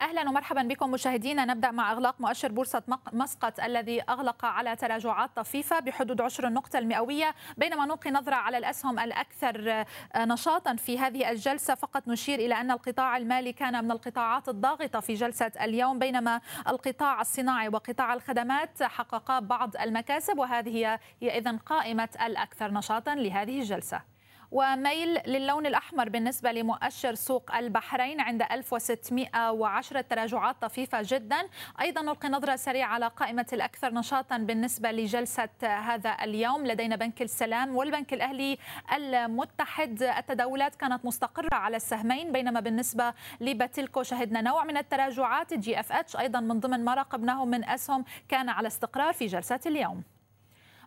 أهلا ومرحبا بكم مشاهدينا. نبدأ مع إغلاق مؤشر بورصة مسقط الذي أغلق على تراجعات طفيفة بحدود عشر النقطه المئوية بينما نلقي نظرة على الأسهم الأكثر نشاطا في هذه الجلسة. فقط نشير إلى أن القطاع المالي كان من القطاعات الضاغطة في جلسة اليوم بينما القطاع الصناعي وقطاع الخدمات حققا بعض المكاسب وهذه هي اذا قائمة الأكثر نشاطا لهذه الجلسة. وميل للون الأحمر بالنسبة لمؤشر سوق البحرين عند 1610 تراجعات طفيفة جدا. أيضا نلقي نظرة سريعة على قائمة الأكثر نشاطا بالنسبة لجلسة هذا اليوم. لدينا بنك السلام والبنك الأهلي المتحد. التداولات كانت مستقرة على السهمين بينما بالنسبة لباتيلكو شهدنا نوع من التراجعات. GFH أيضا من ضمن ما راقبناه من أسهم كان على استقرار في جلسة اليوم.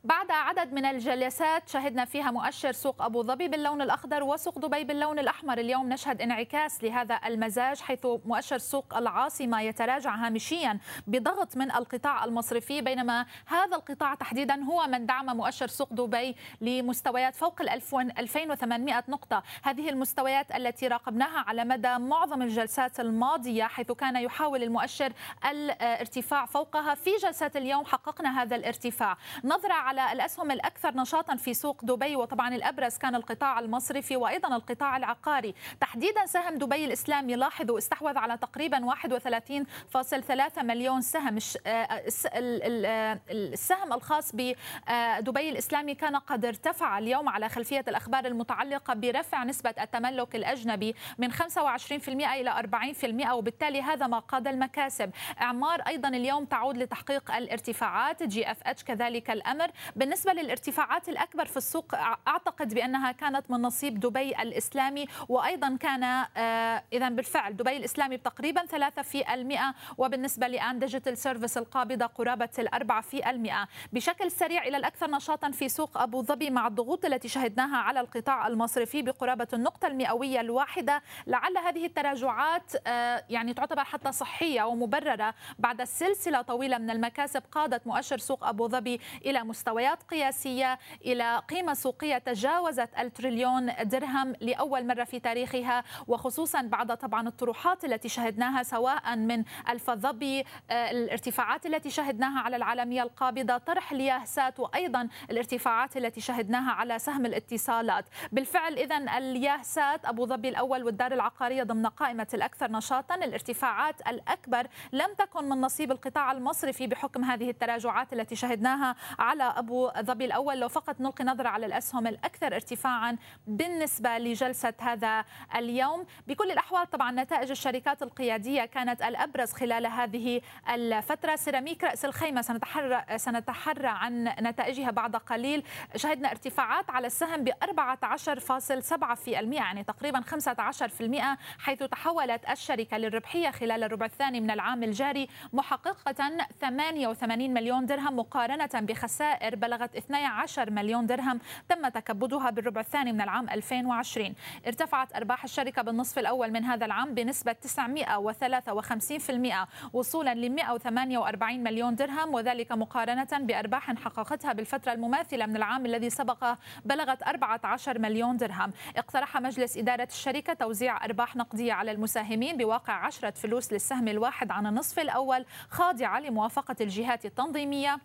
بعد عدد من الجلسات شهدنا فيها مؤشر سوق أبو ظبي باللون الأخضر وسوق دبي باللون الأحمر. اليوم نشهد انعكاس لهذا المزاج حيث مؤشر سوق العاصمة يتراجع هامشيا بضغط من القطاع المصرفي بينما هذا القطاع تحديدا هو من دعم مؤشر سوق دبي لمستويات فوق ال 2800 نقطة. هذه المستويات التي راقبناها على مدى معظم الجلسات الماضية حيث كان يحاول المؤشر الارتفاع فوقها. في جلسات اليوم حققنا هذا الارتفاع. نظرة على الأسهم الأكثر نشاطا في سوق دبي وطبعا الأبرز كان القطاع المصرفي وأيضا القطاع العقاري. تحديدا سهم دبي الإسلامي لاحظوا استحوذ على تقريبا 31.3 مليون سهم. آه، آه، السهم الخاص بدبي الإسلامي كان قد ارتفع اليوم على خلفية الأخبار المتعلقة برفع نسبة التملك الأجنبي من 25% إلى 40% وبالتالي هذا ما قاد المكاسب. إعمار أيضا اليوم تعود لتحقيق الارتفاعات. GFH كذلك الأمر بالنسبة للارتفاعات الأكبر في السوق أعتقد بأنها كانت من نصيب دبي الإسلامي وأيضا كان آه، إذا بالفعل دبي الإسلامي بتقريبا 3% وبالنسبة لآن Digital Services القابضة قرابة الأربعة في المئة. بشكل سريع إلى الأكثر نشاطا في سوق أبو ظبي مع الضغوط التي شهدناها على القطاع المصرفي بقرابة النقطة المئوية الواحدة. لعل هذه التراجعات آه، يعني تعتبر حتى صحية ومبررة بعد سلسلة طويلة من المكاسب قادت مؤشر سوق أبو ظبي إلى مستوى مستويات قياسية إلى قيمة سوقية تجاوزت التريليون درهم لأول مرة في تاريخها وخصوصا بعد طبعا الطروحات التي شهدناها سواء من الفضبي آه، الارتفاعات التي شهدناها على العالمية القابضة طرح الياهسات وأيضا الارتفاعات التي شهدناها على سهم الاتصالات. بالفعل إذا الياهسات أبو ظبي الأول والدار العقارية ضمن قائمة الأكثر نشاطا الارتفاعات الأكبر لم تكن من نصيب القطاع المصرفي بحكم هذه التراجعات التي شهدناها على أبو ظبي الأول لو فقط نلقي نظرة على الأسهم الأكثر ارتفاعا بالنسبة لجلسة هذا اليوم. بكل الأحوال طبعا نتائج الشركات القيادية كانت الأبرز خلال هذه الفترة. سيراميك رأس الخيمة سنتحرى, سنتحرى عن نتائجها بعد قليل. شهدنا ارتفاعات على السهم ب 14.7% يعني تقريبا 15% حيث تحولت الشركة للربحية خلال الربع الثاني من العام الجاري محققة 88 مليون درهم مقارنة بخسائر الخسائر بلغت 12 مليون درهم تم تكبدها بالربع الثاني من العام 2020 ارتفعت أرباح الشركة بالنصف الأول من هذا العام بنسبة 953% وصولا ل 148 مليون درهم وذلك مقارنة بأرباح حققتها بالفترة المماثلة من العام الذي سبق بلغت 14 مليون درهم. اقترح مجلس إدارة الشركة توزيع أرباح نقدية على المساهمين بواقع 10 فلوس للسهم الواحد عن النصف الأول خاضعة لموافقة الجهات التنظيمية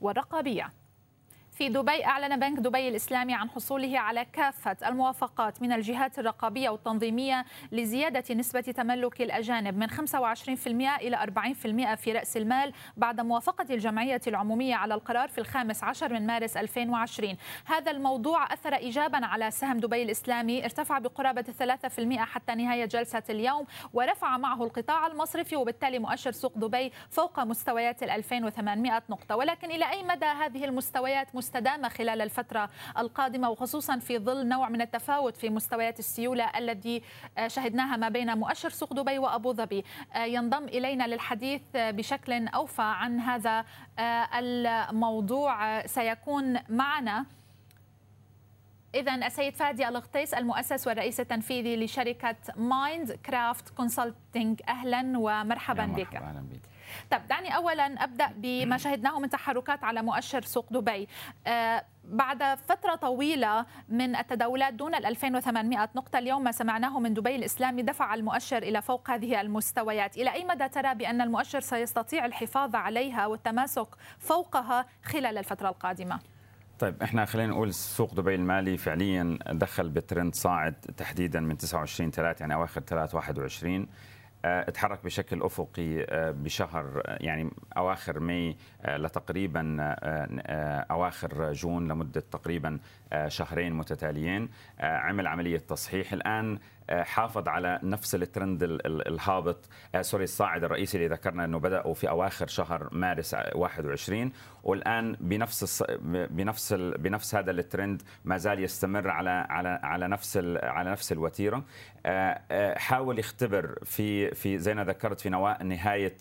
والرقابية. في دبي أعلن بنك دبي الإسلامي عن حصوله على كافة الموافقات من الجهات الرقابية والتنظيمية لزيادة نسبة تملك الأجانب من 25% إلى 40% في رأس المال بعد موافقة الجمعية العمومية على القرار في الخامس عشر من مارس 2020 هذا الموضوع أثر إيجابا على سهم دبي الإسلامي ارتفع بقرابة 3% حتى نهاية جلسة اليوم ورفع معه القطاع المصرفي وبالتالي مؤشر سوق دبي فوق مستويات ال 2800 نقطة. ولكن إلى أي مدى هذه المستويات مستدامة خلال الفترة القادمة وخصوصا في ظل نوع من التفاوت في مستويات السيولة الذي آه، شهدناها ما بين مؤشر سوق دبي وأبو ظبي. آه، ينضم إلينا للحديث بشكل أوفى عن هذا آه، الموضوع. سيكون معنا إذا السيد فادي الغطيس المؤسس والرئيس التنفيذي لشركة Mindcraft Consulting أهلا ومرحبا بك. أهلا بك. طب دعني اولا أبدأ بما شهدناه من تحركات على مؤشر سوق دبي. آه بعد فترة طويلة من التداولات دون ال 2800 نقطة اليوم ما سمعناه من دبي الإسلامي دفع المؤشر إلى فوق هذه المستويات. إلى أي مدى ترى بأن المؤشر سيستطيع الحفاظ عليها والتماسك فوقها خلال الفترة القادمة؟ طيب إحنا خلينا نقول سوق دبي المالي فعليا دخل بترند صاعد تحديدا من 29 3 يعني أواخر 3 21 اتحرك بشكل أفقي بشهر يعني أواخر May لتقريبا أواخر June لمدة تقريبا شهرين متتاليين. عمل عملية تصحيح الآن. حافظ على نفس الترند الهابط. sorry الصاعد الرئيسي اللي ذكرنا إنه بداوا في أواخر شهر مارس 21 والآن بنفس بنفس بنفس هذا الترند ما زال يستمر على على على نفس على نفس الوتيرة. حاول يختبر في في زي ما ذكرت في نهاية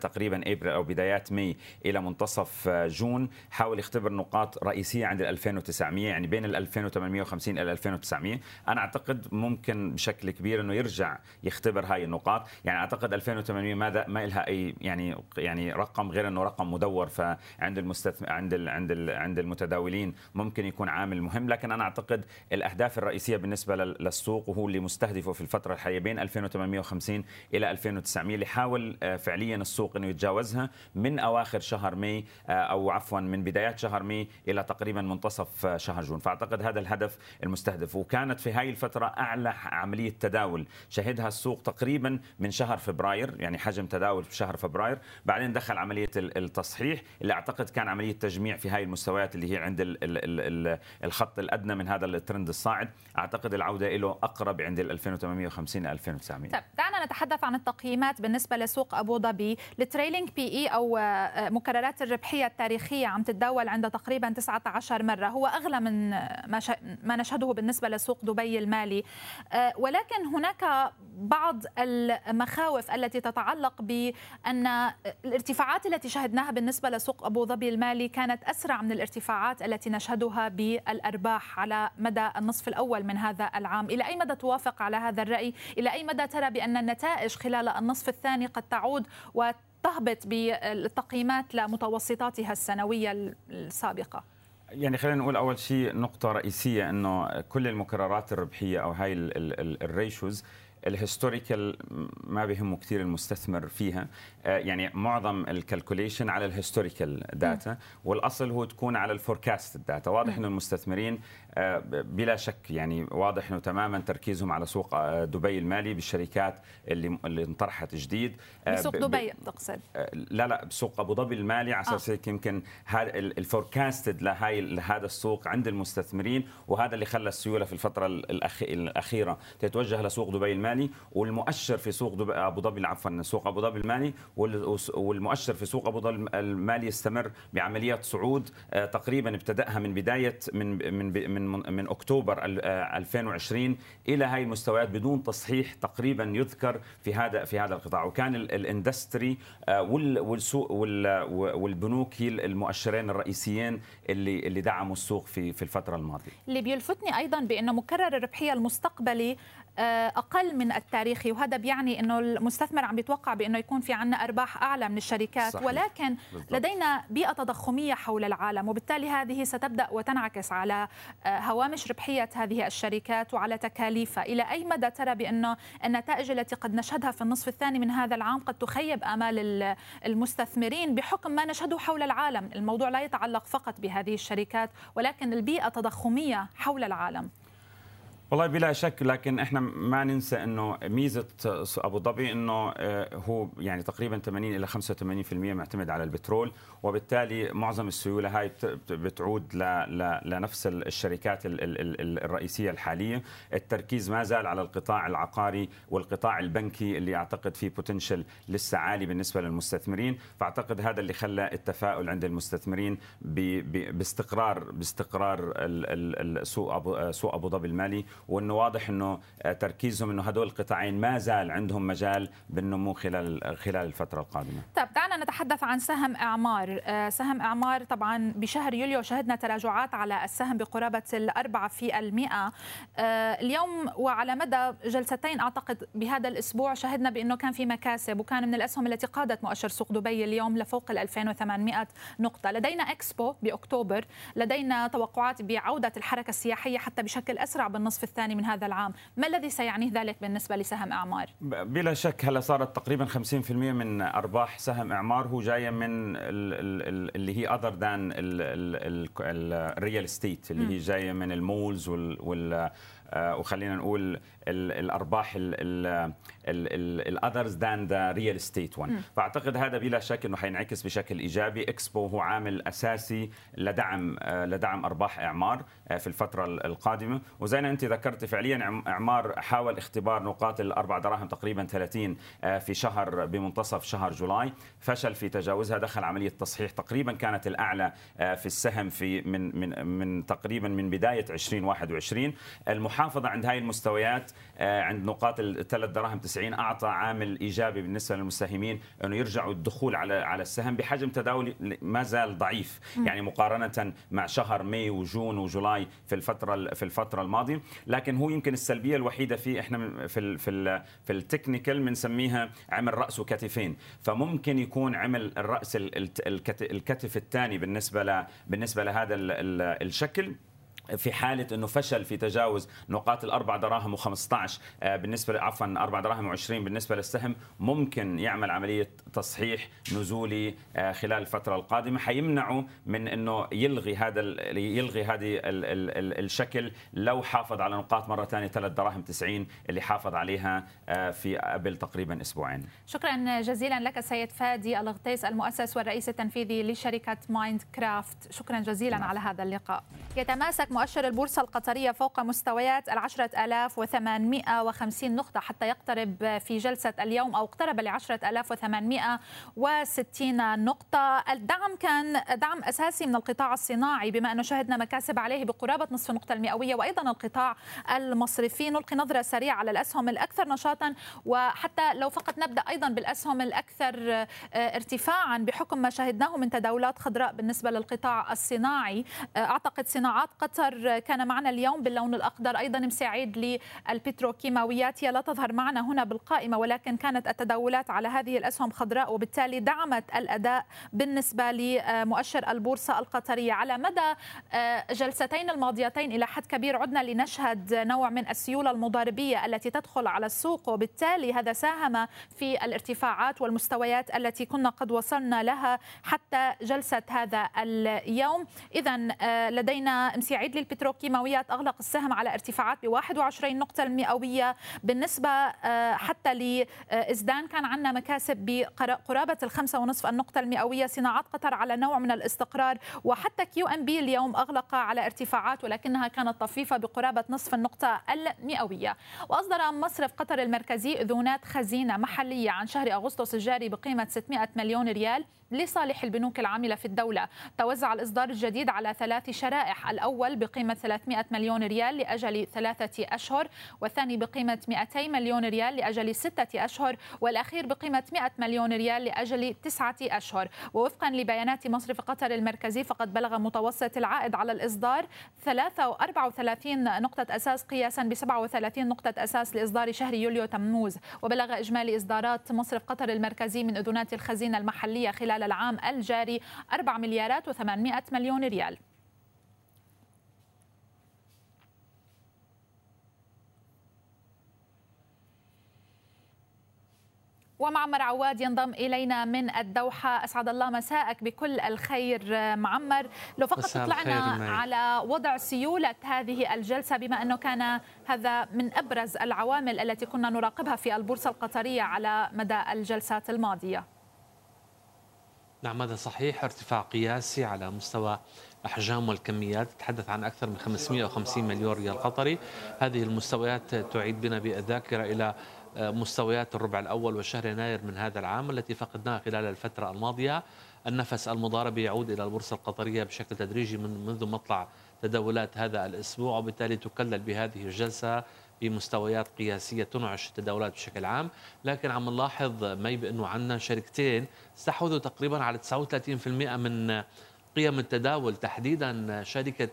تقريبا إبريل أو بدايات May إلى منتصف June. حاول يختبر نقاط رئيسية عند ال 2900 يعني بين ال 2850 إلى 2900 أنا أعتقد ممكن بشكل كبير إنه يرجع يختبر هاي النقاط. يعني أعتقد 2800 ما ما لها أي يعني يعني رقم غير إنه رقم مدور فعند المستثمر عند ال عند ال عند المتداولين ممكن يكون عامل مهم. لكن أنا أعتقد الأهداف الرئيسية بالنسبة للسوق وهو اللي مستهدفه في الفترة الحالية بين 2850 إلى 2900 اللي حاول فعليا السوق إنه يتجاوزها من أواخر شهر May أو عفوا من بدايات شهر May إلى تقريبا منتصف شهر June. فأعتقد هذا الهدف المستهدف. وكانت في هاي الفترة أعلى عملية تداول. شهدها السوق تقريبا من شهر فبراير يعني حجم تداول في شهر فبراير. بعدين دخل عملية التصحيح اللي أعتقد كان عملية تجميع في هاي المستويات اللي هي عند الخط الأدنى من هذا الترند الصاعد. أعتقد العودة له أقرب عند ال 2850 2900 طيب دعنا نتحدث عن التقييمات بالنسبة لسوق أبو ظبي. ال trailing PE أو مكررات الربحية التاريخية عم تتداول عند تقريبا 19 مرة. هو أغلى من ما نشهده بالنسبة لسوق دبي المالي. ولكن هناك بعض المخاوف التي تتعلق بأن الارتفاعات التي شهدناها بالنسبة لسوق أبو ظبي المالي كانت أسرع من الارتفاعات التي نشهدها بالأرباح على مدى النصف الأول من هذا العام، إلى أي مدى توافق على هذا الرأي؟ إلى أي مدى ترى بأن النتائج خلال النصف الثاني قد تعود وتهبط بالتقييمات لمتوسطاتها السنوية السابقة؟ يعني خلينا نقول أول شيء نقطة رئيسية إنه كل المكررات الربحية أو هاي الريشوز ال historical ما بيهمه كثير المستثمر فيها. يعني معظم ال calculation على ال historical data والأصل هو تكون على ال forecast data واضح إنه المستثمرين بلا شك يعني واضح إنه تماما تركيزهم على سوق دبي المالي بالشركات اللي اللي انطرحت جديد. بسوق دبي تقصد؟ لا لا بسوق أبو ظبي المالي على أساس هيك يمكن ال forecasted لهي لهذا السوق عند المستثمرين وهذا اللي خلى السيولة في الفترة الأخيرة تتوجه لسوق دبي المالي والمؤشر في سوق دبي أبو ظبي عفوا سوق أبو ظبي المالي والمؤشر في سوق أبو ظبي المالي يستمر بعمليات صعود تقريبا ابتدأها من بداية من من من من أكتوبر 2020 إلى هاي المستويات بدون تصحيح تقريبا يذكر في هذا في هذا القطاع. وكان الاندستري والسوق والبنوك هي المؤشرين الرئيسيين اللي اللي دعموا السوق في في الفترة الماضية. اللي بيلفتني أيضا بأنه مكرر الربحيه المستقبلي أقل من التاريخي وهذا بيعني إنه المستثمر عم بيتوقع بإنه يكون في عندنا أرباح أعلى من الشركات. صحيح. ولكن بالضبط. لدينا بيئة تضخمية حول العالم وبالتالي هذه ستبدأ وتنعكس على هوامش ربحية هذه الشركات وعلى تكاليفها. إلى أي مدى ترى بأنه النتائج التي قد نشهدها في النصف الثاني من هذا العام قد تخيب آمال المستثمرين بحكم ما نشهده حول العالم؟ الموضوع لا يتعلق فقط بهذه الشركات ولكن البيئة تضخمية حول العالم. والله بلا شك لكن إحنا ما ننسى إنه ميزة أبو ظبي إنه هو يعني تقريبا 80 إلى 85% معتمد على البترول وبالتالي معظم السيولة هاي بتعود لنفس الشركات الرئيسية الحالية. التركيز ما زال على القطاع العقاري والقطاع البنكي اللي أعتقد فيه بوتنشل لسه عالي بالنسبة للمستثمرين. فأعتقد هذا اللي خلى التفاؤل عند المستثمرين باستقرار باستقرار سوق أبو سوق أبو ظبي المالي. وإنه واضح إنه تركيزهم إنه هدول القطاعين ما زال عندهم مجال بالنمو خلال خلال الفترة القادمة. طيب دعنا نتحدث عن سهم إعمار، سهم إعمار طبعا بشهر يوليو شهدنا تراجعات على السهم بقرابة الأربعة في المئة. اليوم وعلى مدى جلستين أعتقد بهذا الأسبوع شهدنا بأنه كان في مكاسب وكان من الأسهم التي قادت مؤشر سوق دبي اليوم لفوق ال 2800 نقطة، لدينا إكسبو بأكتوبر، لدينا توقعات بعودة الحركة السياحية حتى بشكل أسرع بالنصف الثاني من هذا العام، ما الذي سيعنيه ذلك بالنسبة لسهم إعمار؟ بلا شك هلا صارت تقريبا 50% من أرباح سهم إعمار. هو جاية من اللي هي other than ال real estate اللي هي جاية من ال malls وال آه، وخلينا نقول الأرباح ال others than the real estate 1 فأعتقد هذا بلا شك إنه حينعكس بشكل إيجابي. إكسبو هو عامل أساسي لدعم آه، لدعم أرباح إعمار آه، في الفترة القادمة. وزي ما أنت ذكرت فعليا إعمار حاول اختبار نقاط الأربع دراهم تقريبا 30 في شهر بمنتصف شهر July. فشل في تجاوزها دخل عملية تصحيح تقريبا كانت الأعلى في السهم في من من من تقريبا من بداية 2021 المحافظة عند هاي المستويات آه، عند نقاط الثلاث دراهم 90 أعطى عامل إيجابي بالنسبة للمساهمين أنه يرجعوا الدخول على على السهم بحجم تداولي ما زال ضعيف يعني مقارنة مع شهر May و June و July في الفترة في الفترة الماضية. لكن هو يمكن السلبية الوحيدة فيه إحنا في ال في ال في التكنيكال بنسميها عمل رأس وكتفين. فممكن يكون عمل الرأس الكتف الثاني بالنسبة ل بالنسبة لهذا الشكل. في حالة أنه فشل في تجاوز نقاط الأربع دراهم و15 آه، بالنسبة عفوا أربع دراهم و20 بالنسبة للسهم ممكن يعمل عملية تصحيح نزولي آه، خلال الفترة القادمة. حيمنعه من أنه يلغي هذا يلغي هذه الشكل لو حافظ على نقاط مرة ثانية ثلاث دراهم 90 اللي حافظ عليها آه، في قبل تقريبا أسبوعين. شكرا جزيلا لك سيد فادي الغطيس المؤسس والرئيس التنفيذي لشركة Mindcraft. شكرا جزيلا نعم. على هذا اللقاء. يتماسك مؤشر البورصة القطرية فوق مستويات العشرة ألاف وثمانمائة وخمسين نقطة حتى يقترب في جلسة اليوم أو اقترب لعشرة ألاف وثمانمائة وستين نقطة. الدعم كان دعم أساسي من القطاع الصناعي بما أنه شهدنا مكاسب عليه بقرابة نصف النقطة المئوية وأيضا القطاع المصرفي نلقي نظرة سريعة على الأسهم الأكثر نشاطا وحتى لو فقط نبدأ أيضا بالأسهم الأكثر ارتفاعا بحكم ما شهدناه من تداولات خضراء بالنسبة للقطاع الصناعي. أعتقد صناعات قطر قطر كان معنا اليوم باللون الأخضر أيضا مساعد للبتروكيماويات. هي لا تظهر معنا هنا بالقائمة ولكن كانت التداولات على هذه الأسهم خضراء وبالتالي دعمت الأداء بالنسبة لمؤشر البورصة القطرية. على مدى آه، جلستين الماضيتين إلى حد كبير عدنا لنشهد نوع من السيولة المضاربية التي تدخل على السوق وبالتالي هذا ساهم في الارتفاعات والمستويات التي كنا قد وصلنا لها حتى جلسة هذا اليوم. إذا آه، لدينا للبتروكيماويات أغلق السهم على ارتفاعات ب 21 نقطة المئوية بالنسبة آه، حتى لإزدان كان عندنا مكاسب بقرابة الخمسة ونصف النقطة المئوية. صناعات قطر على نوع من الاستقرار وحتى QNB اليوم أغلق على ارتفاعات ولكنها كانت طفيفة بقرابة نصف النقطة المئوية. وأصدر مصرف قطر المركزي أذونات خزينة محلية عن شهر أغسطس الجاري بقيمة 600 مليون ريال. لصالح البنوك العاملة في الدولة. توزع الإصدار الجديد على ثلاث شرائح. الأول بقيمة 300 مليون ريال لأجل ثلاثة أشهر والثاني بقيمة 200 مليون ريال لأجل ستة أشهر والأخير بقيمة 100 مليون ريال لأجل تسعة أشهر. ووفقا لبيانات مصرف قطر المركزي فقد بلغ متوسط العائد على الإصدار 34 نقطة أساس قياسا ب 37 نقطة أساس لإصدار شهر يوليو تموز. وبلغ إجمالي إصدارات مصرف قطر المركزي من أذونات الخزينة المحلية خلال العام الجاري 4 مليارات و800 مليون ريال. ومعمر عواد ينضم إلينا من الدوحة. أسعد الله مساءك بكل الخير معمر. لو فقط طلعنا على وضع سيولة هذه الجلسة بما أنه كان هذا من أبرز العوامل التي كنا نراقبها في البورصة القطرية على مدى الجلسات الماضية. نعم هذا صحيح. ارتفاع قياسي على مستوى الأحجام والكميات. تتحدث عن أكثر من 550 مليون ريال قطري. هذه المستويات تعيد بنا بالذاكرة إلى مستويات الربع الأول وشهر يناير من هذا العام التي فقدناها خلال الفترة الماضية. النفس المضاربة يعود إلى البورصة القطرية بشكل تدريجي من منذ مطلع تداولات هذا الأسبوع وبالتالي تكلل بهذه الجلسة بمستويات قياسية تنعش التداولات بشكل عام لكن عم نلاحظ مي بأنه عندنا شركتين استحوذوا تقريبا على 39% من قيم التداول تحديدا شركة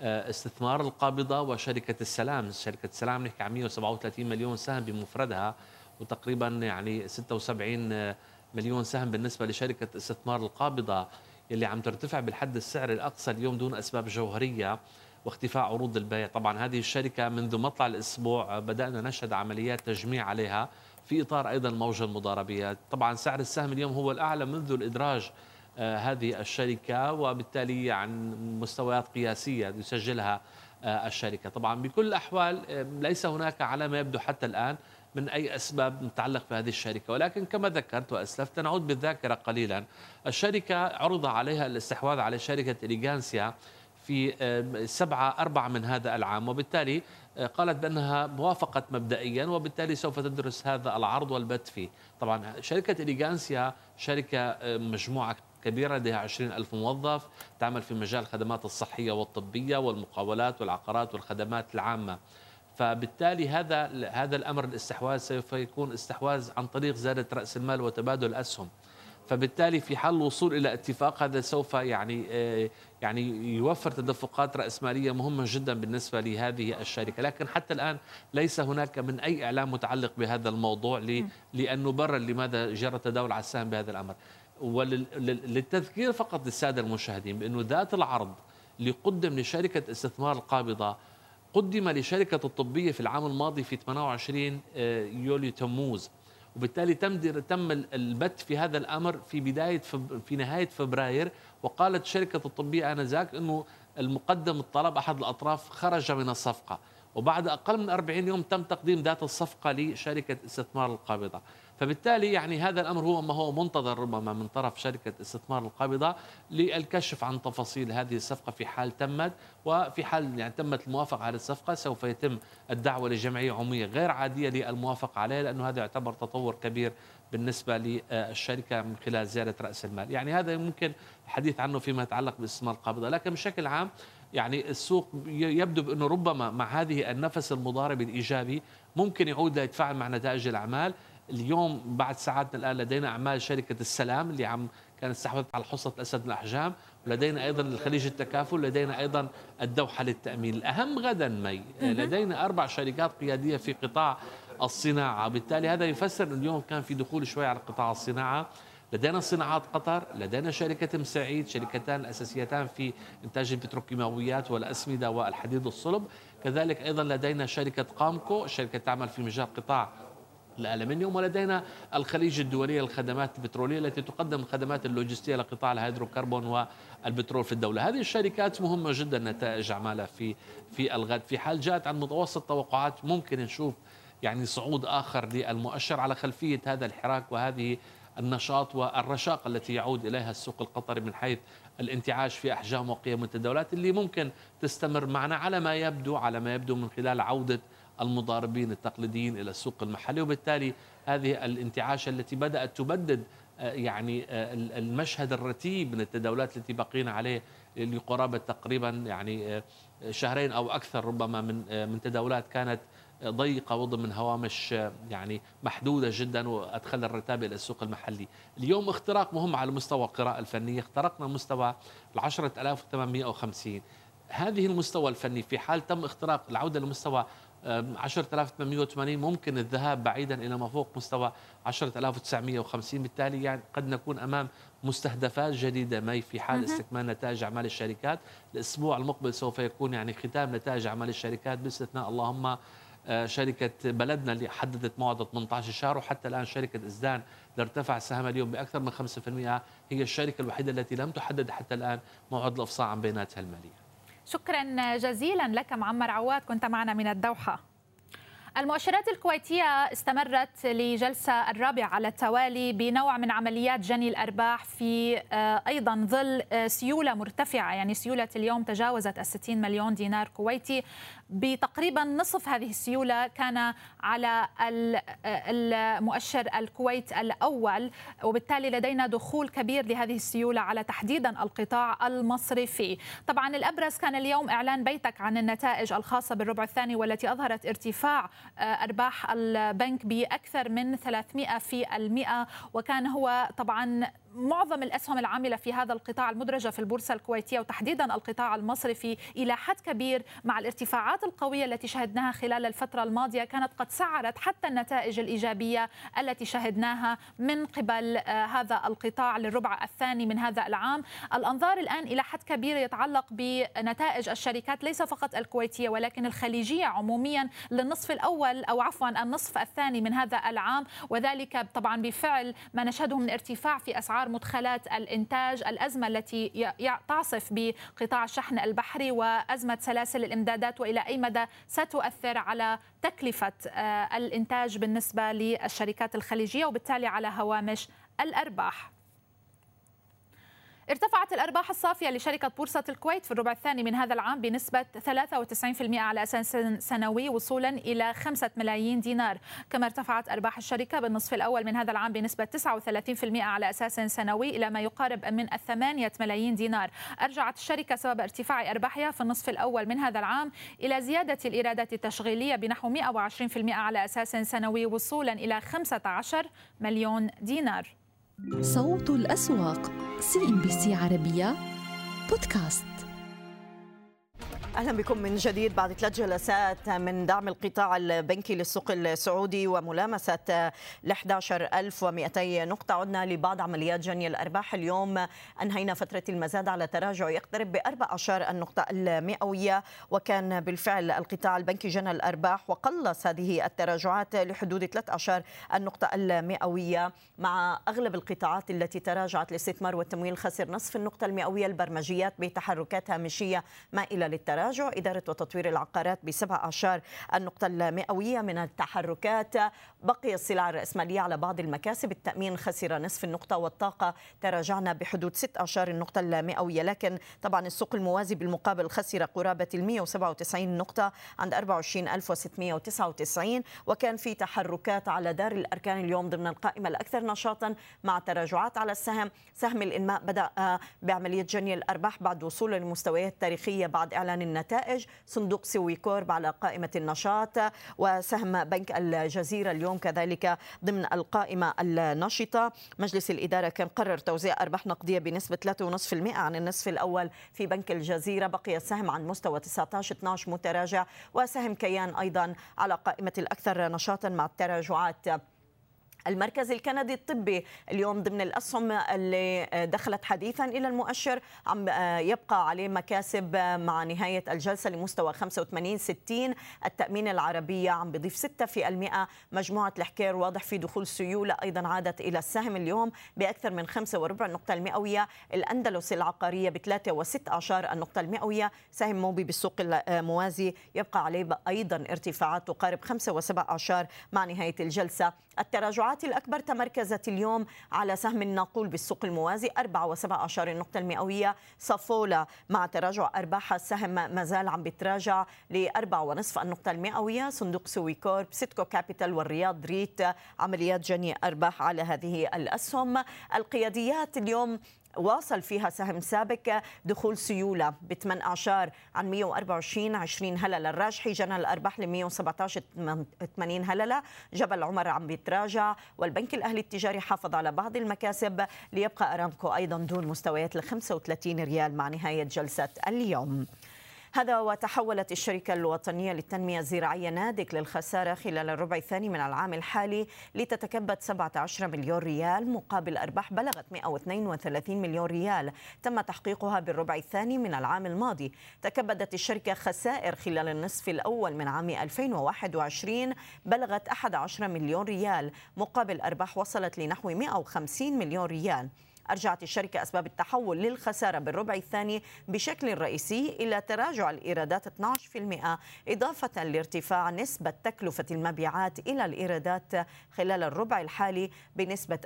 آه، استثمار القابضة وشركة السلام. شركة السلام نحكي عن 137 مليون سهم بمفردها وتقريبا يعني 76 مليون سهم بالنسبة لشركة استثمار القابضة اللي عم ترتفع بالحد السعر الأقصى اليوم دون أسباب جوهرية. واختفاء عروض البيع. طبعا هذه الشركة منذ مطلع الأسبوع بدأنا نشهد عمليات تجميع عليها في إطار أيضا موج المضاربيات طبعا سعر السهم اليوم هو الأعلى منذ الإدراج آه، هذه الشركة وبالتالي عن مستويات قياسية يسجلها آه، الشركة. طبعا بكل الأحوال آه، ليس هناك على ما يبدو حتى الآن من أي أسباب متعلق بهذه الشركة. ولكن كما ذكرت وأسلفت نعود بالذاكرة قليلا. الشركة عرض عليها الاستحواذ على شركة إليغانسيا في سبعة أربعة من هذا العام. وبالتالي قالت بأنها موافقة مبدئيا وبالتالي سوف تدرس هذا العرض والبت فيه. طبعا شركة إليغانسيا شركة مجموعة كبيرة لديها 20 ألف موظف تعمل في مجال الخدمات الصحية والطبية والمقاولات والعقارات والخدمات العامة. فبالتالي هذا هذا الأمر الاستحواذ سوف يكون استحواذ عن طريق زيادة رأس المال وتبادل الاسهم فبالتالي في حال الوصول إلى اتفاق هذا سوف يعني آه، يعني يوفر تدفقات رأسمالية مهمة جدا بالنسبة لهذه الشركة، لكن حتى الآن ليس هناك من أي إعلام متعلق بهذا الموضوع لأن نبرر لماذا جرى التداول على السهم بهذا الأمر. وللتذكير فقط للسادة المشاهدين بانه ذات العرض اللي قدم لشركة استثمار القابضه قدم لشركة الطبية في العام الماضي في 28 آه، يوليو تموز. وبالتالي تم تم البت في هذا الأمر في بداية في نهاية فبراير وقالت شركة الطبية آنذاك إنه المقدم الطلب أحد الأطراف خرج من الصفقة وبعد أقل من 40 يوم تم تقديم ذات الصفقة لشركة استثمار القابضة. فبالتالي يعني هذا الأمر هو ما هو منتظر ربما من طرف شركة استثمار القابضة للكشف عن تفاصيل هذه الصفقة في حال تمت وفي حال يعني تمت الموافقة على الصفقة سوف يتم الدعوة لجمعية عمومية غير عادية للموافقة عليها لأنه هذا يعتبر تطور كبير بالنسبة للشركة من خلال زيادة رأس المال، يعني هذا ممكن الحديث عنه فيما يتعلق باستثمار القابضة، لكن بشكل عام يعني السوق يبدو بأنه ربما مع هذه النفس المضارب الإيجابي ممكن يعود ليتفاعل مع نتائج الأعمال. اليوم بعد ساعاتنا الآن لدينا أعمال شركة السلام اللي عم كانت استحوذت على حصة الأسد الأحجام ولدينا أيضا الخليج التكافل لدينا أيضا الدوحة للتأمين. الأهم غدا مي. لدينا أربع شركات قيادية في قطاع الصناعة. بالتالي هذا يفسر انه اليوم كان في دخول شوي على قطاع الصناعة. لدينا صناعات قطر لدينا شركة مساعيد شركتان أساسيتان في إنتاج البتروكيماويات والأسمدة والحديد الصلب. كذلك أيضا لدينا شركة قامكو شركة تعمل في مجال قطاع الألمنيوم ولدينا الخليج الدوليه للخدمات البترولية التي تقدم الخدمات اللوجستية لقطاع الهيدروكربون والبترول في الدولة، هذه الشركات مهمة جدا نتائج أعمالها في في الغد، في حال جاءت عن متوسط توقعات ممكن نشوف يعني صعود آخر للمؤشر على خلفية هذا الحراك وهذه النشاط والرشاقه التي يعود إليها السوق القطري من حيث الانتعاش في أحجام وقيم التداولات اللي ممكن تستمر معنا على ما يبدو على ما يبدو من خلال عودة المضاربين التقليديين إلى السوق المحلي وبالتالي هذه الانتعاشة التي بدأت تبدد آه، يعني آه، المشهد الرتيب من التداولات التي بقينا عليه لقرابة تقريبا يعني آه، شهرين أو أكثر ربما من من تداولات كانت ضيقة وضمن هوامش يعني محدودة جدا وادخل الرتابه إلى السوق المحلي. اليوم اختراق مهم على مستوى القراءة الفنية، اخترقنا مستوى ال 10850 هذه المستوى الفني في حال تم اختراق العودة لمستوى 10880 ممكن الذهاب بعيدا إلى ما فوق مستوى 10950 بالتالي يعني قد نكون أمام مستهدفات جديدة. مي في حال استكمال نتائج أعمال الشركات. الأسبوع المقبل سوف يكون يعني ختام نتائج أعمال الشركات باستثناء اللهم آه، شركة بلدنا اللي حددت موعد 18 شهر. وحتى الآن شركة إزدان اللي ارتفع سهمها اليوم بأكثر من 5% هي الشركة الوحيدة التي لم تحدد حتى الآن موعد الإفصاح عن بياناتها المالية. شكرا جزيلا لك معمر عواد كنت معنا من الدوحة. المؤشرات الكويتية استمرت لجلسة الرابعة على التوالي بنوع من عمليات جني الأرباح في آه، أيضا ظل آه، سيولة مرتفعة يعني سيولة اليوم تجاوزت الستين مليون دينار كويتي. بتقريبا نصف هذه السيولة كان على المؤشر الكويت الأول وبالتالي لدينا دخول كبير لهذه السيولة على تحديدا القطاع المصرفي. طبعا الأبرز كان اليوم إعلان بيتك عن النتائج الخاصة بالربع الثاني والتي أظهرت ارتفاع آه، أرباح البنك بأكثر من 300 في المئة وكان هو طبعا معظم الأسهم العاملة في هذا القطاع المدرجة في البورصة الكويتية وتحديدا القطاع المصرفي إلى حد كبير مع الارتفاعات القوية التي شهدناها خلال الفترة الماضية كانت قد سعرت حتى النتائج الإيجابية التي شهدناها من قبل آه، هذا القطاع للربع الثاني من هذا العام. الأنظار الآن إلى حد كبير يتعلق بنتائج الشركات ليس فقط الكويتية ولكن الخليجية عموميا للنصف الأول أو عفوا النصف الثاني من هذا العام وذلك طبعا بفعل ما نشهده من ارتفاع في أسعار اسعار مدخلات الإنتاج، الأزمة التي تعصف بقطاع الشحن البحري وأزمة سلاسل الإمدادات وإلى أي مدى ستؤثر على تكلفة آه، الإنتاج بالنسبة للشركات الخليجية وبالتالي على هوامش الأرباح. ارتفعت الأرباح الصافية لشركة بورصة الكويت في الربع الثاني من هذا العام بنسبة 93% على أساس سنوي وصولا إلى 5 ملايين دينار. كما ارتفعت أرباح الشركة بالنصف الأول من هذا العام بنسبة 39% على أساس سنوي إلى ما يقارب من 8 ملايين دينار. أرجعت الشركة سبب ارتفاع أرباحها في النصف الأول من هذا العام إلى زيادة الإيرادات التشغيلية بنحو 120% على أساس سنوي وصولا إلى 15 مليون دينار. صوت الأسواق. CNBC عربية بودكاست. أهلا بكم من جديد بعد ثلاث جلسات من دعم القطاع البنكي للسوق السعودي وملامسة ل 11200 نقطة. عدنا لبعض عمليات جني الأرباح. اليوم أنهينا فترة المزاد على تراجع يقترب ب 14 النقطة المئوية وكان بالفعل القطاع البنكي جنى الأرباح وقلص هذه التراجعات لحدود 13 النقطة المئوية. مع أغلب القطاعات التي تراجعت الاستثمار والتمويل خسر نصف النقطة المئوية. البرمجيات بتحركات هامشيه مائله للتراجع. التراجع إدارة وتطوير العقارات بسبع أعشار النقطة المئوية من التحركات بقي السلع الرأسمالية على بعض المكاسب. التأمين خسر نصف النقطة والطاقة. تراجعنا بحدود ست أعشار النقطة المئوية. لكن طبعا السوق الموازي بالمقابل خسر قرابة ال 197 نقطة عند 24699 وكان في تحركات على دار الأركان اليوم ضمن القائمة الأكثر نشاطا مع تراجعات على السهم. سهم الإنماء بدأ بعملية جني الأرباح بعد وصوله للمستويات التاريخية بعد إعلان النتائج. صندوق سوي كورب على قائمة النشاط وسهم بنك الجزيرة اليوم كذلك ضمن القائمة النشطة مجلس الإدارة كان قرر توزيع أرباح نقدية بنسبة 3.5% عن النصف الأول في بنك الجزيرة. بقي السهم عن مستوى 19 12 متراجع وسهم كيان أيضا على قائمة الأكثر نشاطا مع التراجعات. المركز الكندي الطبي اليوم ضمن الأسهم اللي دخلت حديثا إلى المؤشر. عم يبقى عليه مكاسب مع نهاية الجلسة لمستوى 85 60 التأمين العربية عم بيضيف 6 في المئة. مجموعة الحكير واضح في دخول سيوله أيضا عادت إلى السهم اليوم بأكثر من 5 وربع النقطة المئوية. الأندلس العقارية بثلاثة وست اعشار النقطة المئوية. سهم موبي بالسوق الموازي يبقى عليه أيضا ارتفاعات تقارب 5 وسبع اعشار مع نهاية الجلسة. التراجعات الأكبر تمركزت اليوم على سهم الناقول بالسوق الموازي 4 و7 أعشار النقطة المئوية صافولا مع تراجع أرباح السهم ما زال عم بتراجع ل 4 ونصف النقطة المئوية. صندوق سويكورب سدكو كابيتال والرياض ريت عمليات جني أرباح على هذه الأسهم. القياديات اليوم واصل فيها سهم سابك دخول سيولة بثمان أعشار عن 124 20 هللة الراجحي جنى الأرباح ل 117 80 هللة جبل عمر عم بيتراجع. والبنك الأهلي التجاري حافظ على بعض المكاسب. ليبقى أرامكو أيضا دون مستويات ال 35 ريال مع نهاية جلسة اليوم. هذا وتحولت الشركة الوطنية للتنمية الزراعية نادك للخسارة خلال الربع الثاني من العام الحالي لتتكبد 17 مليون ريال مقابل أرباح بلغت 132 مليون ريال. تم تحقيقها بالربع الثاني من العام الماضي. تكبدت الشركة خسائر خلال النصف الأول من عام 2021 بلغت 11 مليون ريال مقابل أرباح وصلت لنحو 150 مليون ريال. أرجعت الشركة أسباب التحول للخسارة بالربع الثاني بشكل رئيسي إلى تراجع الإيرادات 12% إضافة لارتفاع نسبة تكلفة المبيعات إلى الإيرادات خلال الربع الحالي بنسبة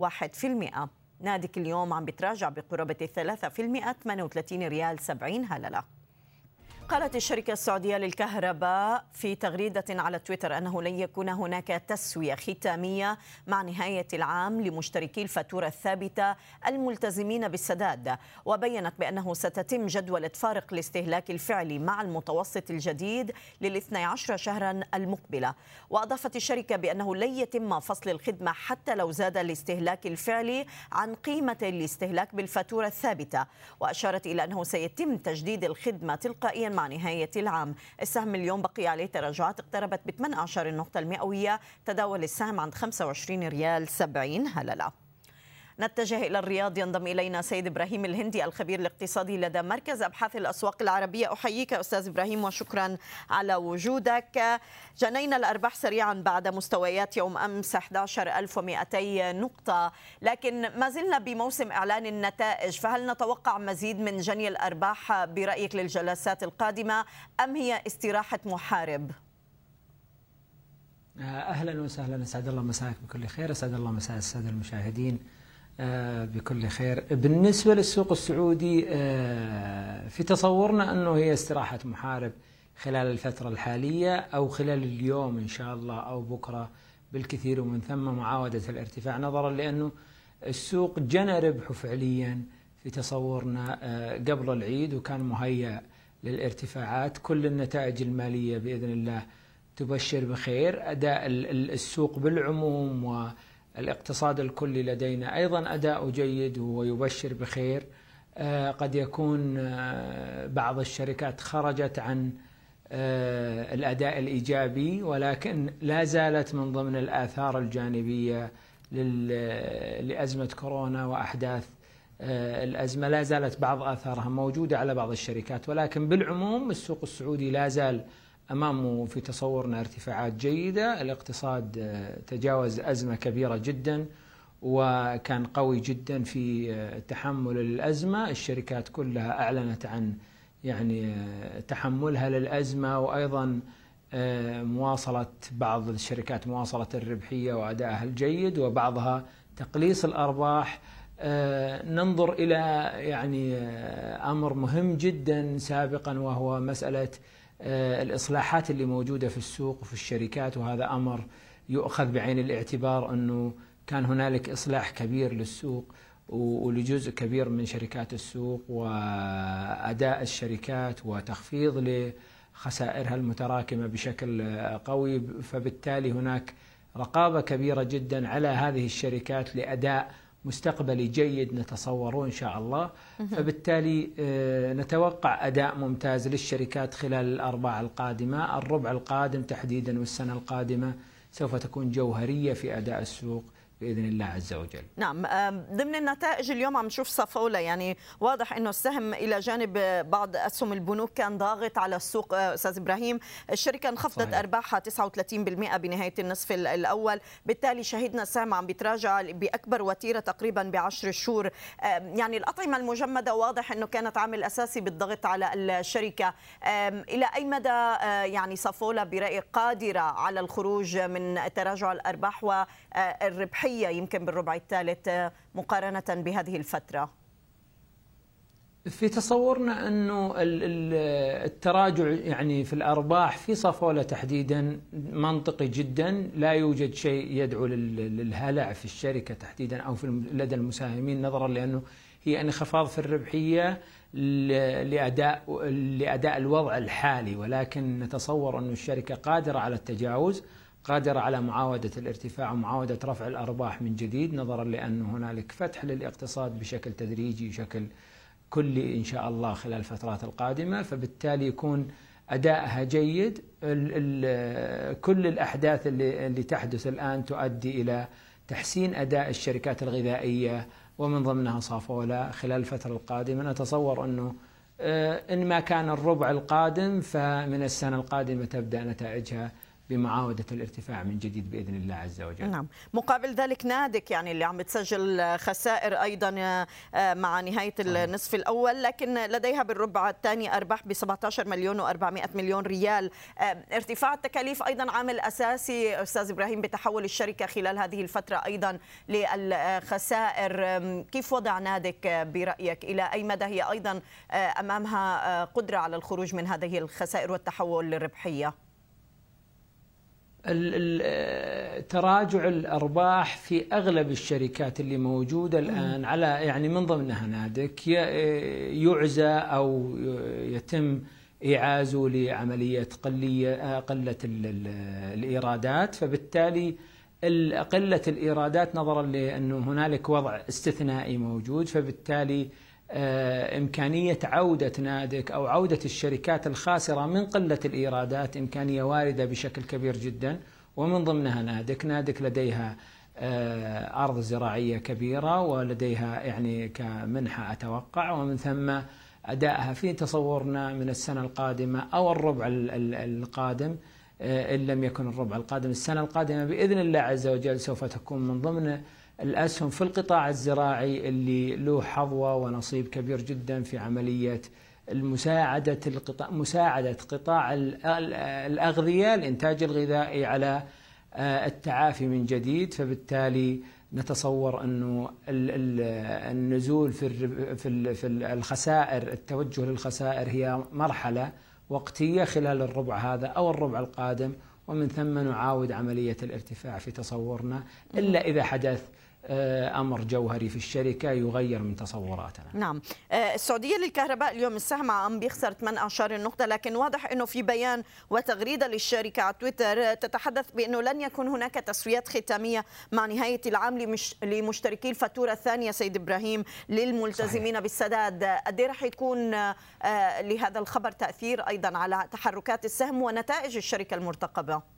4.1% نادك اليوم عم بتراجع بقرابة 3% 38 ريال 70 هللة. قالت الشركة السعودية للكهرباء في تغريدة على تويتر أنه لن يكون هناك تسوية ختامية مع نهاية العام لمشتركي الفاتورة الثابتة الملتزمين بالسداد. وبينت بأنه ستتم جدولة فارق الاستهلاك الفعلي مع المتوسط الجديد للاثني عشر شهرا المقبلة. وأضافت الشركة بأنه لن يتم فصل الخدمة حتى لو زاد الاستهلاك الفعلي عن قيمة الاستهلاك بالفاتورة الثابتة. وأشارت إلى أنه سيتم تجديد الخدمة تلقائيا مع نهاية العام. السهم اليوم بقي عليه تراجعات اقتربت ب 18 النقطة المئوية تداول السهم عند 25 ريال 70 هللة. نتجه إلى الرياض ينضم إلينا سيد إبراهيم الهندي الخبير الاقتصادي لدى مركز أبحاث الأسواق العربية. أحييك أستاذ إبراهيم وشكرا على وجودك. جنينا الأرباح سريعا بعد مستويات يوم أمس 11200 نقطة لكن ما زلنا بموسم إعلان النتائج فهل نتوقع مزيد من جني الأرباح برأيك للجلسات القادمة أم هي استراحة محارب؟ أهلا وسهلا. أسعد الله مساك بكل خير. أسعد الله مساء السادة المشاهدين. بكل خير. بالنسبة للسوق السعودي آه، في تصورنا أنه هي استراحة محارب خلال الفترة الحالية أو خلال اليوم إن شاء الله أو بكرة بالكثير ومن ثم معاودة الارتفاع نظرا لأنه السوق جنى ربحه فعليا في تصورنا آه، قبل العيد وكان مهيأ للارتفاعات. كل النتائج المالية بإذن الله تبشر بخير. أداء السوق بالعموم و الاقتصاد الكلي لدينا. أيضا أداء جيد ويبشر بخير. آه، قد يكون آه، بعض الشركات خرجت عن آه، الأداء الإيجابي ولكن لا زالت من ضمن الآثار الجانبية لأزمة كورونا وأحداث الأزمة. لا زالت بعض آثارها موجودة على بعض الشركات ولكن بالعموم السوق السعودي لا زال أمامه في تصورنا ارتفاعات جيدة الاقتصاد آه، تجاوز أزمة كبيرة جدا وكان قوي جدا في آه، تحمل الأزمة. الشركات كلها أعلنت عن يعني آه، تحملها للأزمة وأيضا مواصلة بعض الشركات مواصلة الربحية وأدائها الجيد وبعضها تقليص الأرباح. ننظر إلى يعني أمر مهم جدا سابقا وهو مسألة آه، الإصلاحات اللي موجودة في السوق وفي الشركات وهذا أمر يؤخذ بعين الاعتبار أنه كان هنالك إصلاح كبير للسوق ولجزء كبير من شركات السوق وأداء الشركات وتخفيض لخسائرها المتراكمة بشكل قوي. فبالتالي هناك رقابة كبيرة جدا على هذه الشركات لأداء مستقبلي جيد نتصوره إن شاء الله. فبالتالي آه، نتوقع أداء ممتاز للشركات خلال الأرباع القادمة. الربع القادم تحديدا والسنة القادمة سوف تكون جوهرية في أداء السوق. بإذن الله عز وجل. نعم ضمن النتائج اليوم عم نشوف صفوله يعني واضح إنه السهم إلى جانب بعض أسهم البنوك كان ضاغط على السوق آه، أستاذ إبراهيم، الشركة انخفضت أرباحها 39% بنهاية النصف الأول، بالتالي شهدنا السهم عم بيتراجع بأكبر وتيرة تقريبا بعشر شهور، يعني الأطعمة المجمدة واضح إنه كانت عامل أساسي بالضغط على الشركة، إلى أي مدى آه، يعني صفوله برايك قادرة على الخروج من تراجع الأرباح والربحيه صحية يمكن بالربع الثالث مقارنة بهذه الفترة. في تصورنا أنه التراجع يعني في الأرباح في صفولة تحديدا منطقي جدا لا يوجد شيء يدعو للهلع في الشركة تحديدا أو في لدى المساهمين نظرا لأنه هي انخفاض في الربحية لأداء لأداء الوضع الحالي. ولكن نتصور انه الشركة قادرة على التجاوز. قادرة على معاودة الارتفاع ومعاودة رفع الأرباح من جديد نظرا لأن هنالك فتح للاقتصاد بشكل تدريجي بشكل كلي إن شاء الله خلال الفترات القادمة. فبالتالي يكون أدائها جيد. كل الأحداث اللي, اللي تحدث الآن تؤدي إلى تحسين أداء الشركات الغذائية ومن ضمنها صافولا خلال الفترة القادمة. نتصور أنه آه، إن ما كان الربع القادم فمن السنة القادمة تبدأ نتائجها بمعاودة الارتفاع من جديد بإذن الله عز وجل. نعم. مقابل ذلك نادك يعني اللي عم بتسجل خسائر أيضا آه، مع نهاية النصف الأول لكن لديها بالربع الثاني أرباح ب 17 مليون و400 مليون ريال. آه، ارتفاع التكاليف أيضا عامل أساسي أستاذ إبراهيم بتحول الشركة خلال هذه الفترة أيضا للخسائر. كيف وضع نادك برأيك؟ إلى أي مدى هي أيضا آه، أمامها قدرة على الخروج من هذه الخسائر والتحول للربحية تراجع الأرباح في أغلب الشركات اللي موجودة الآن على يعني من ضمنها نادك يعزى أو يتم إعازه لعملية قلية قلة الإيرادات. فبالتالي قلة الإيرادات نظرا لأنه هنالك وضع استثنائي موجود. فبالتالي آه، إمكانية عودة نادك أو عودة الشركات الخاسرة من قلة الإيرادات إمكانية واردة بشكل كبير جدا. ومن ضمنها نادك. نادك لديها آه، أرض زراعية كبيرة ولديها يعني كمنحة أتوقع. ومن ثم أدائها في تصورنا من السنة القادمة أو الربع القادم آه، إن لم يكن الربع القادم السنة القادمة بإذن الله عز وجل سوف تكون من ضمن الأسهم في القطاع الزراعي اللي له حظوة ونصيب كبير جدا في عملية المساعدة القطاع مساعدة قطاع الأغذية الإنتاج الغذائي على آه، التعافي من جديد. فبالتالي نتصور أنه النزول في في الخسائر التوجه للخسائر هي مرحلة وقتية خلال الربع هذا أو الربع القادم. ومن ثم نعاود عملية الارتفاع في تصورنا إلا إذا حدث أمر جوهري في الشركة يغير من تصوراتنا. نعم، آه، السعودية للكهرباء اليوم السهم عم بيخسر 18 النقطه لكن واضح إنه في بيان وتغريدة للشركة على تويتر تتحدث بأنه لن يكون هناك تسويات ختامية مع نهاية العام لمش... لمشتركي الفاتورة الثانية سيد إبراهيم للملتزمين صحيح. بالسداد، قد إيه رح يكون آه، لهذا الخبر تأثير أيضا على تحركات السهم ونتائج الشركة المرتقبة؟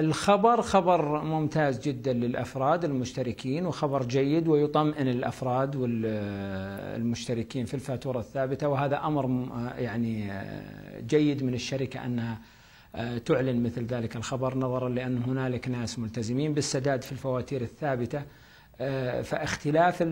الخبر خبر ممتاز جدا للأفراد المشتركين وخبر جيد ويطمئن الأفراد والمشتركين في الفاتورة الثابتة وهذا أمر يعني جيد من الشركة أنها تعلن مثل ذلك الخبر نظرا لأن هنالك ناس ملتزمين بالسداد في الفواتير الثابتة. فاختلاف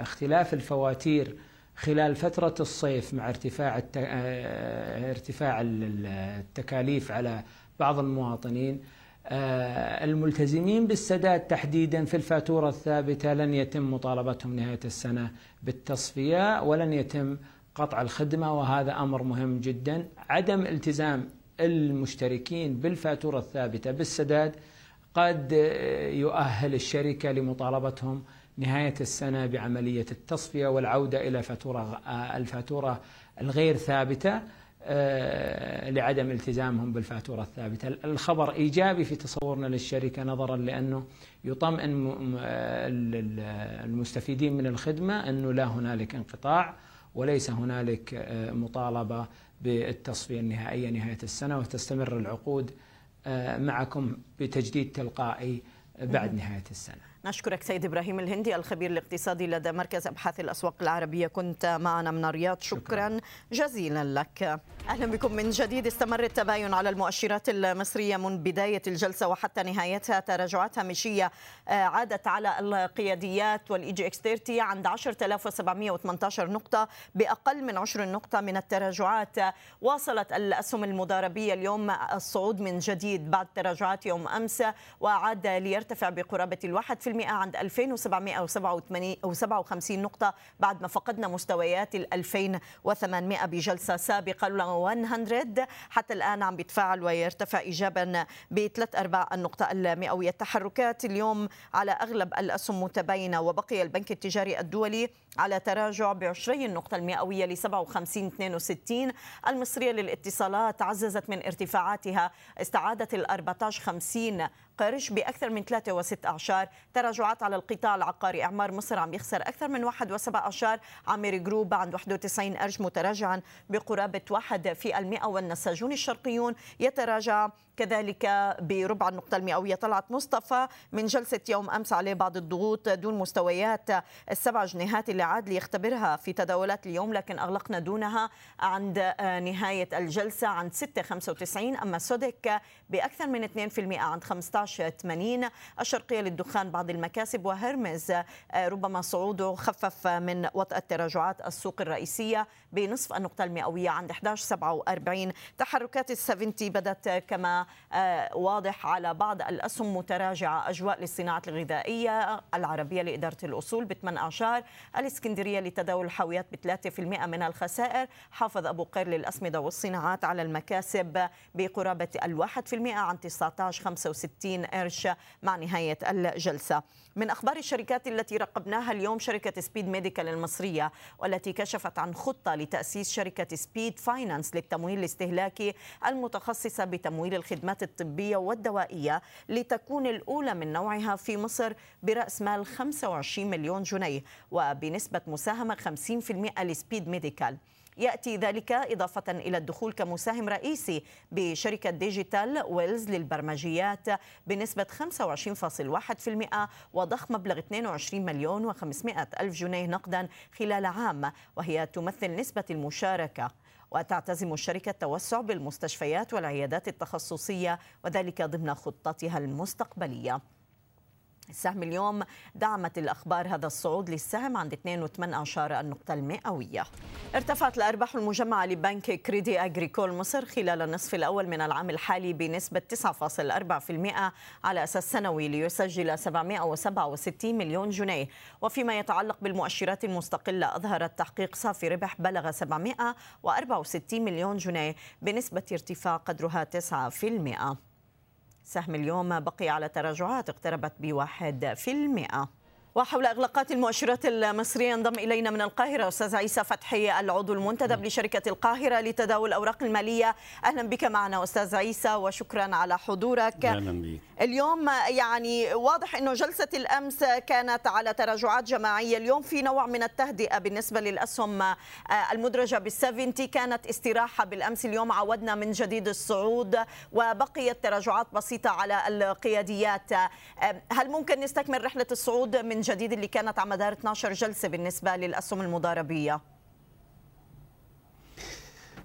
اختلاف الفواتير خلال فترة الصيف مع ارتفاع آه، ارتفاع التكاليف على بعض المواطنين آه، الملتزمين بالسداد تحديدا في الفاتورة الثابتة لن يتم مطالبتهم نهاية السنة بالتصفية ولن يتم قطع الخدمة وهذا أمر مهم جدا. عدم التزام المشتركين بالفاتورة الثابتة بالسداد قد يؤهل الشركة لمطالبتهم نهاية السنة بعملية التصفية والعودة إلى فاتورة الفاتورة الغير ثابتة آه، لعدم التزامهم بالفاتورة الثابتة. الخبر إيجابي في تصورنا للشركة نظرا لأنه يطمئن المستفيدين من الخدمة أنه لا هنالك انقطاع وليس هنالك آه، مطالبة بالتصفية النهائية نهاية السنة وتستمر العقود آه، معكم بتجديد تلقائي بعد نهاية السنة. نشكرك سيد إبراهيم الهندي الخبير الاقتصادي لدى مركز أبحاث الأسواق العربية. كنت معنا من الرياض. شكرا, شكرا. جزيلا لك. أهلا بكم من جديد. استمر التباين على المؤشرات المصرية من بداية الجلسة وحتى نهايتها. تراجعات هامشية آه، عادت على القياديات وال EGX 30 عند 10718 نقطة بأقل من 10 نقطة من التراجعات. واصلت الأسهم المضاربية اليوم. الصعود من جديد بعد تراجعات يوم أمس وعاد ليرتفع بقرابة الواحد في عند 2757 نقطة بعد ما فقدنا مستويات ال 2800 بجلسة سابقة. 100 حتى الآن عم بيتفاعل ويرتفع إيجابا بثلاث أرباع النقطة المئوية. التحركات اليوم على أغلب الأسهم متباينة وبقي البنك التجاري الدولي على تراجع ب 20 النقطة المئوية ل 57.62 المصرية للاتصالات عززت من ارتفاعاتها استعادت ال 14.50 قرش بأكثر من 3 و6 أعشار. تراجعات على القطاع العقاري إعمار مصر عم يخسر أكثر من 1 و7 أعشار. عامر جروب عند 91 قرش متراجعا بقرابة 1 في المئة والنساجون الشرقيون. يتراجع كذلك بربع النقطة المئوية. طلعت مصطفى من جلسة يوم أمس عليه بعض الضغوط دون مستويات السبع جنيهات اللي عاد ليختبرها في تداولات اليوم لكن أغلقنا دونها عند نهاية الجلسة عند 6.95 أما سودك بأكثر من 2% عند 15.80 الشرقية للدخان بعض المكاسب وهرمز ربما صعوده خفف من وطأة تراجعات السوق الرئيسية بنصف النقطة المئوية عند 11.47 تحركات السفنتي بدت كما آه، واضح على بعض الأسهم متراجعة أجواء للصناعة الغذائية العربية لإدارة الأصول بثمان أعشار الإسكندرية لتداول الحاويات في المئة من الخسائر. حافظ أبو قير للأسمدة والصناعات على المكاسب بقرابة الواحد في المئة عن 19.65 قرش مع نهاية الجلسة. من أخبار الشركات التي رقبناها اليوم شركة Speed Medical المصرية والتي كشفت عن خطة لتأسيس شركة Speed Finance للتمويل الاستهلاكي المتخصصة بتمويل الخدمات الطبية والدوائية لتكون الأولى من نوعها في مصر برأس مال 25 مليون جنيه وبنسبة مساهمة 50% ل Speed Medical. يأتي ذلك إضافة إلى الدخول كمساهم رئيسي بشركة Digital Wells للبرمجيات بنسبة 25.1% وضخ مبلغ 22 مليون و500 ألف جنيه نقدا خلال عام وهي تمثل نسبة المشاركة. وتعتزم الشركة التوسع بالمستشفيات والعيادات التخصصية وذلك ضمن خطتها المستقبلية. السهم اليوم دعمت الأخبار هذا الصعود للسهم عند 2.8 النقطة المئوية. ارتفعت الأرباح المجمعة لبنك كريدي أجريكول مصر خلال النصف الأول من العام الحالي بنسبة 9.4% على أساس سنوي ليسجل 767 مليون جنيه. وفيما يتعلق بالمؤشرات المستقلة أظهرت تحقيق صافي ربح بلغ 764 مليون جنيه بنسبة ارتفاع قدرها 9% سهم اليوم بقي على تراجعات اقتربت بواحد في المئة. وحول أغلاقات المؤشرات المصرية انضم إلينا من القاهرة أستاذ عيسى فتحي العضو المنتدب لشركة القاهرة لتداول الأوراق المالية. أهلا بك معنا أستاذ عيسى وشكرا على حضورك. أهلا بك. اليوم يعني واضح إنه جلسة الأمس كانت على تراجعات جماعية. اليوم في نوع من التهدئة بالنسبة للأسهم المدرجة بالسفنتي. كانت استراحة بالأمس. اليوم عودنا من جديد الصعود وبقيت تراجعات بسيطة على القياديات. هل ممكن نستكمل رحلة الصعود من جديد اللي كانت على مدار 12 جلسة بالنسبة للأسهم المضاربية.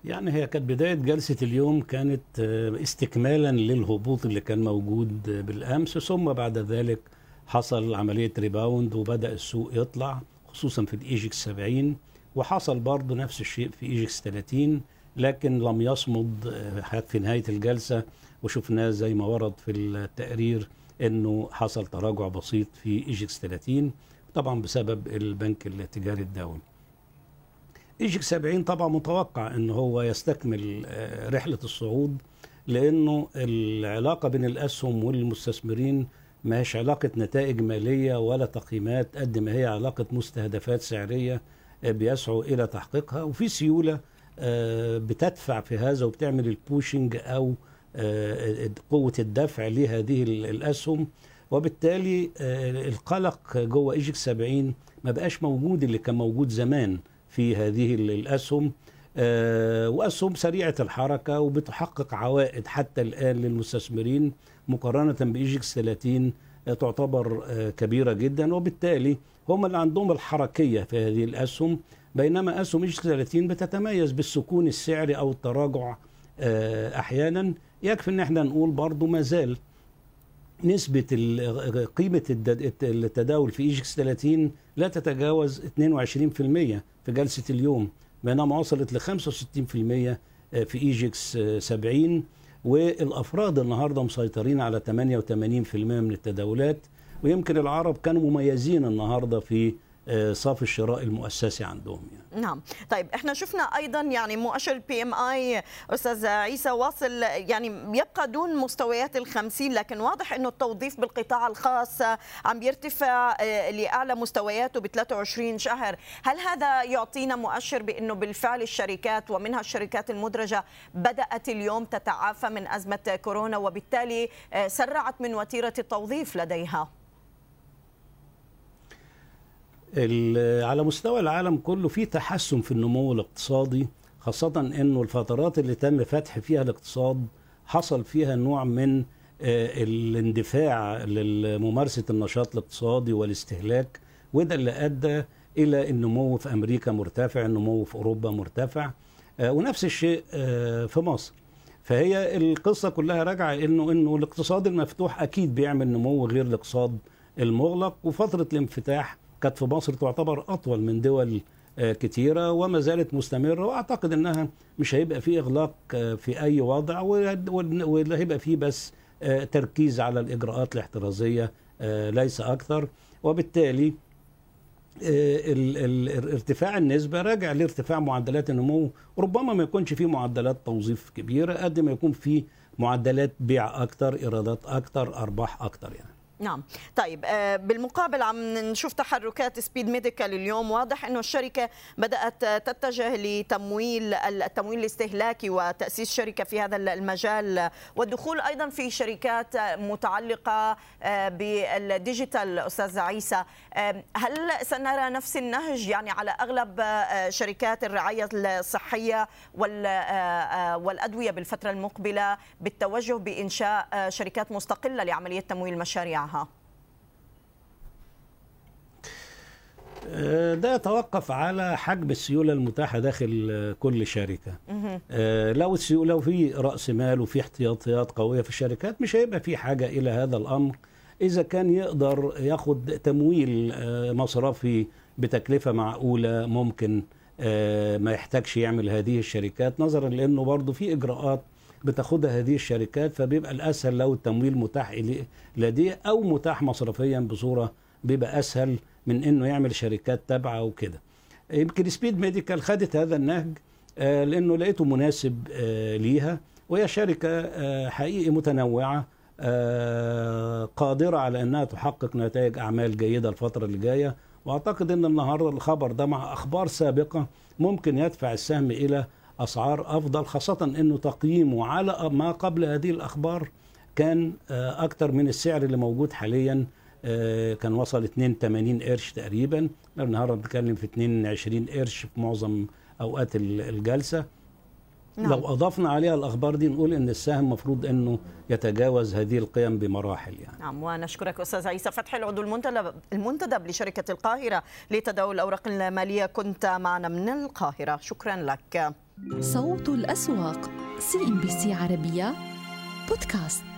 يعني هي كانت بداية جلسة اليوم كانت استكمالا للهبوط اللي كان موجود بالأمس ثم بعد ذلك حصل عملية rebound وبدأ السوق يطلع خصوصا في ال EGX 70 وحصل برضه نفس الشيء في EGX 30 لكن لم يصمد في نهاية الجلسة وشفناه زي ما ورد في التقرير إنه حصل تراجع بسيط في EGX 30 طبعا بسبب البنك التجاري الدولي EGX 70 طبعا متوقع إن هو يستكمل رحلة الصعود لأنه العلاقة بين الأسهم والمستثمرين ماهيش علاقة نتائج مالية ولا تقييمات قد ما هي علاقة مستهدفات سعرية بيسعوا إلى تحقيقها. وفي سيولة بتدفع في هذا وبتعمل ال pushing أو قوة الدفع لهذه الأسهم. وبالتالي القلق جوه EGX 70 ما بقاش موجود اللي كان موجود زمان في هذه الأسهم. وأسهم سريعة الحركة وبتحقق عوائد حتى الآن للمستثمرين مقارنة ب EGX 30 تعتبر كبيرة جدا. وبالتالي هم اللي عندهم الحركية في هذه الأسهم. بينما أسهم EGX 30 بتتميز بالسكون السعري أو التراجع أحيانا. يكفي إن إحنا نقول برضو ما زال نسبة قيمة التداول في EGX 30 لا تتجاوز 22% في جلسة اليوم بينما وصلت ل 65% في EGX 70 والأفراد النهارده مسيطرين على 88% من التداولات. ويمكن العرب كانوا مميزين النهارده في صافي الشراء المؤسسي عندهم يعني. نعم. طيب إحنا شفنا أيضا يعني مؤشر ال PMI أستاذ عيسى واصل يعني يبقى دون مستويات الخمسين لكن واضح إنه التوظيف بالقطاع الخاص عم بيرتفع لأعلى مستوياته ب 23 شهر. هل هذا يعطينا مؤشر بإنه بالفعل الشركات ومنها الشركات المدرجة بدأت اليوم تتعافى من أزمة كورونا وبالتالي سرعت من وتيرة التوظيف لديها؟ على مستوى العالم كله في تحسن في النمو الاقتصادي خاصة إنه الفترات اللي تم فتح فيها الاقتصاد حصل فيها نوع من الاندفاع لممارسة النشاط الاقتصادي والاستهلاك وده اللي أدى إلى النمو في أمريكا مرتفع النمو في أوروبا مرتفع ونفس الشيء في مصر. فهي القصة كلها راجعة إنه إنه الاقتصاد المفتوح أكيد بيعمل نمو غير الاقتصاد المغلق وفترة الانفتاح كانت في مصر تعتبر أطول من دول كتيرة وما زالت مستمرة وأعتقد إنها مش هيبقى في إغلاق في أي وضع ولا هيبقى في بس تركيز على الإجراءات الاحترازية ليس أكثر. وبالتالي ارتفاع النسبة راجع لارتفاع معدلات النمو ربما ما يكونش في معدلات توظيف كبيرة قد ما يكون في معدلات بيع أكتر إيرادات أكتر أرباح أكتر يعني. نعم. طيب بالمقابل عم نشوف تحركات Speed Medical اليوم. واضح إنه الشركة بدأت تتجه لتمويل التمويل الاستهلاكي وتأسيس شركة في هذا المجال والدخول أيضا في شركات متعلقة بال digital. أستاذ عيسى هل سنرى نفس النهج؟ يعني على أغلب شركات الرعاية الصحية والأدوية بالفترة المقبلة بالتوجه بإنشاء شركات مستقلة لعملية تمويل مشاريعها. ده يتوقف على حجم السيولة المتاحة داخل كل شركة. لو لو في رأس مال وفي احتياطيات قوية في الشركات مش هيبقى في حاجة إلى هذا الأمر. إذا كان يقدر ياخد تمويل مصرفي بتكلفة معقولة ممكن ما يحتاجش يعمل هذه الشركات. نظرا لأنه برضه في إجراءات بتاخدها هذه الشركات فبيبقى الأسهل لو التمويل متاح لديه أو متاح مصرفيا بصورة بيبقى أسهل من إنه يعمل شركات تابعة وكده. يمكن Speed Medical خدت هذا النهج آه لأنه لقيته مناسب آه ليها وهي شركة آه حقيقي متنوعة قادرة على إنها تحقق نتائج أعمال جيدة الفترة اللي جاية. وأعتقد إن النهارده الخبر ده مع أخبار سابقة ممكن يدفع السهم إلى أسعار أفضل خاصة إنه تقييمه على ما قبل هذه الأخبار كان أكثر من السعر اللي موجود حاليا كان وصل 82 قرش تقريبا. النهارده بنتكلم في 22 قرش في معظم أوقات الجلسة. نعم. لو أضفنا عليها الأخبار دي نقول إن السهم المفروض إنه يتجاوز هذه القيم بمراحل يعني. نعم ونشكرك أستاذ عيسى فتحي العضو المنتدب المنتدب لشركة القاهرة لتداول الأوراق المالية. كنت معنا من القاهرة. شكرا لك. صوت الأسواق سي ان بي سي عربية بودكاست.